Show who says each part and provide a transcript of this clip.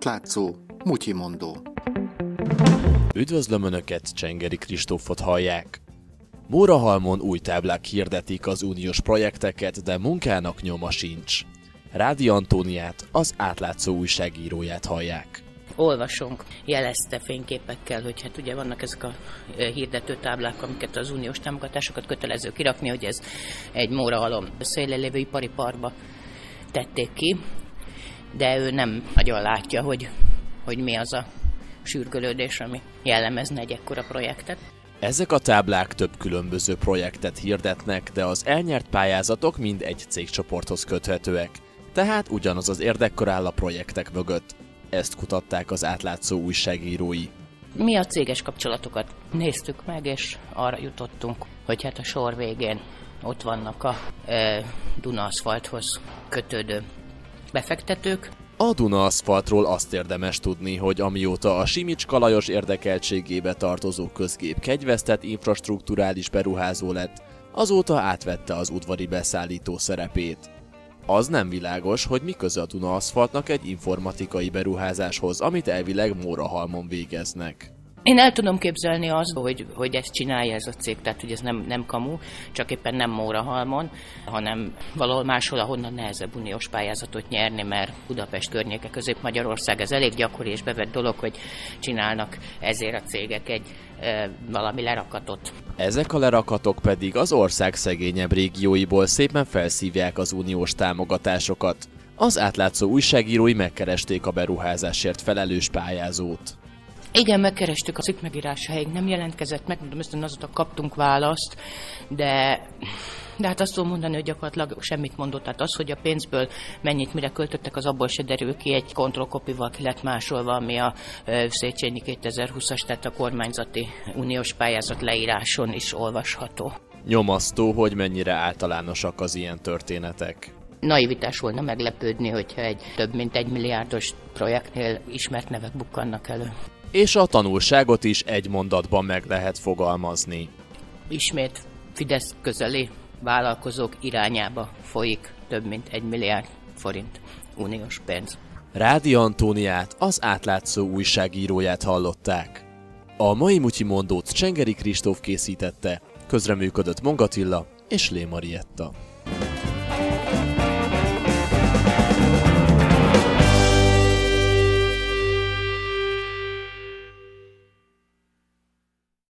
Speaker 1: Átlátszó, mutyimondó.
Speaker 2: Üdvözlöm Önöket, Csengeri Kristófot hallják. Mórahalmon új táblák hirdetik az uniós projekteket, de munkának nyoma sincs. Rádi Antóniát, az átlátszó újságíróját hallják
Speaker 3: olvasónk jelezte fényképekkel, hogy hát ugye vannak ezek a hirdető táblák, amiket az uniós támogatásokat kötelező kirakni, hogy ez egy mórahalom szélen lévő ipari parba tették ki, de ő nem nagyon látja, hogy, hogy mi az a sürgölődés, ami jellemezne egy ekkora projektet.
Speaker 2: Ezek a táblák több különböző projektet hirdetnek, de az elnyert pályázatok mind egy cégcsoporthoz köthetőek, tehát ugyanaz az érdekkor áll a projektek mögött. Ezt kutatták az átlátszó újságírói.
Speaker 3: Mi a céges kapcsolatokat néztük meg, és arra jutottunk, hogy hát a sor végén ott vannak a e, Duna kötődő befektetők.
Speaker 2: A Duna aszfaltról azt érdemes tudni, hogy amióta a Simicska Lajos érdekeltségébe tartozó közgép kegyvesztett infrastruktúrális beruházó lett, azóta átvette az udvari beszállító szerepét. Az nem világos, hogy mi köze a Duna aszfaltnak egy informatikai beruházáshoz, amit elvileg Mórahalmon végeznek.
Speaker 3: Én el tudom képzelni azt, hogy, hogy ezt csinálja ez a cég, tehát hogy ez nem, nem kamu, csak éppen nem Mórahalmon, hanem valahol máshol, ahonnan nehezebb uniós pályázatot nyerni, mert Budapest környéke, Közép-Magyarország, ez elég gyakori és bevett dolog, hogy csinálnak ezért a cégek egy e, valami lerakatot.
Speaker 2: Ezek a lerakatok pedig az ország szegényebb régióiból szépen felszívják az uniós támogatásokat. Az átlátszó újságírói megkeresték a beruházásért felelős pályázót.
Speaker 3: Igen, megkerestük a cikk megírásáig, nem jelentkezett meg, mondom, aztán azóta kaptunk választ, de, de hát azt tudom mondani, hogy gyakorlatilag semmit mondott. Tehát az, hogy a pénzből mennyit mire költöttek, az abból se derül ki, egy kontrollkopival ki lett másolva, ami a Széchenyi 2020-as, tehát a kormányzati uniós pályázat leíráson is olvasható.
Speaker 2: Nyomasztó, hogy mennyire általánosak az ilyen történetek
Speaker 3: naivitás volna meglepődni, hogyha egy több mint egy milliárdos projektnél ismert nevek bukkannak elő
Speaker 2: és a tanulságot is egy mondatban meg lehet fogalmazni.
Speaker 3: Ismét Fidesz közeli vállalkozók irányába folyik több mint egy milliárd forint uniós pénz.
Speaker 2: Rádi Antóniát, az átlátszó újságíróját hallották. A mai Mutyi mondót Csengeri Kristóf készítette, közreműködött Mongatilla és Lé Marietta.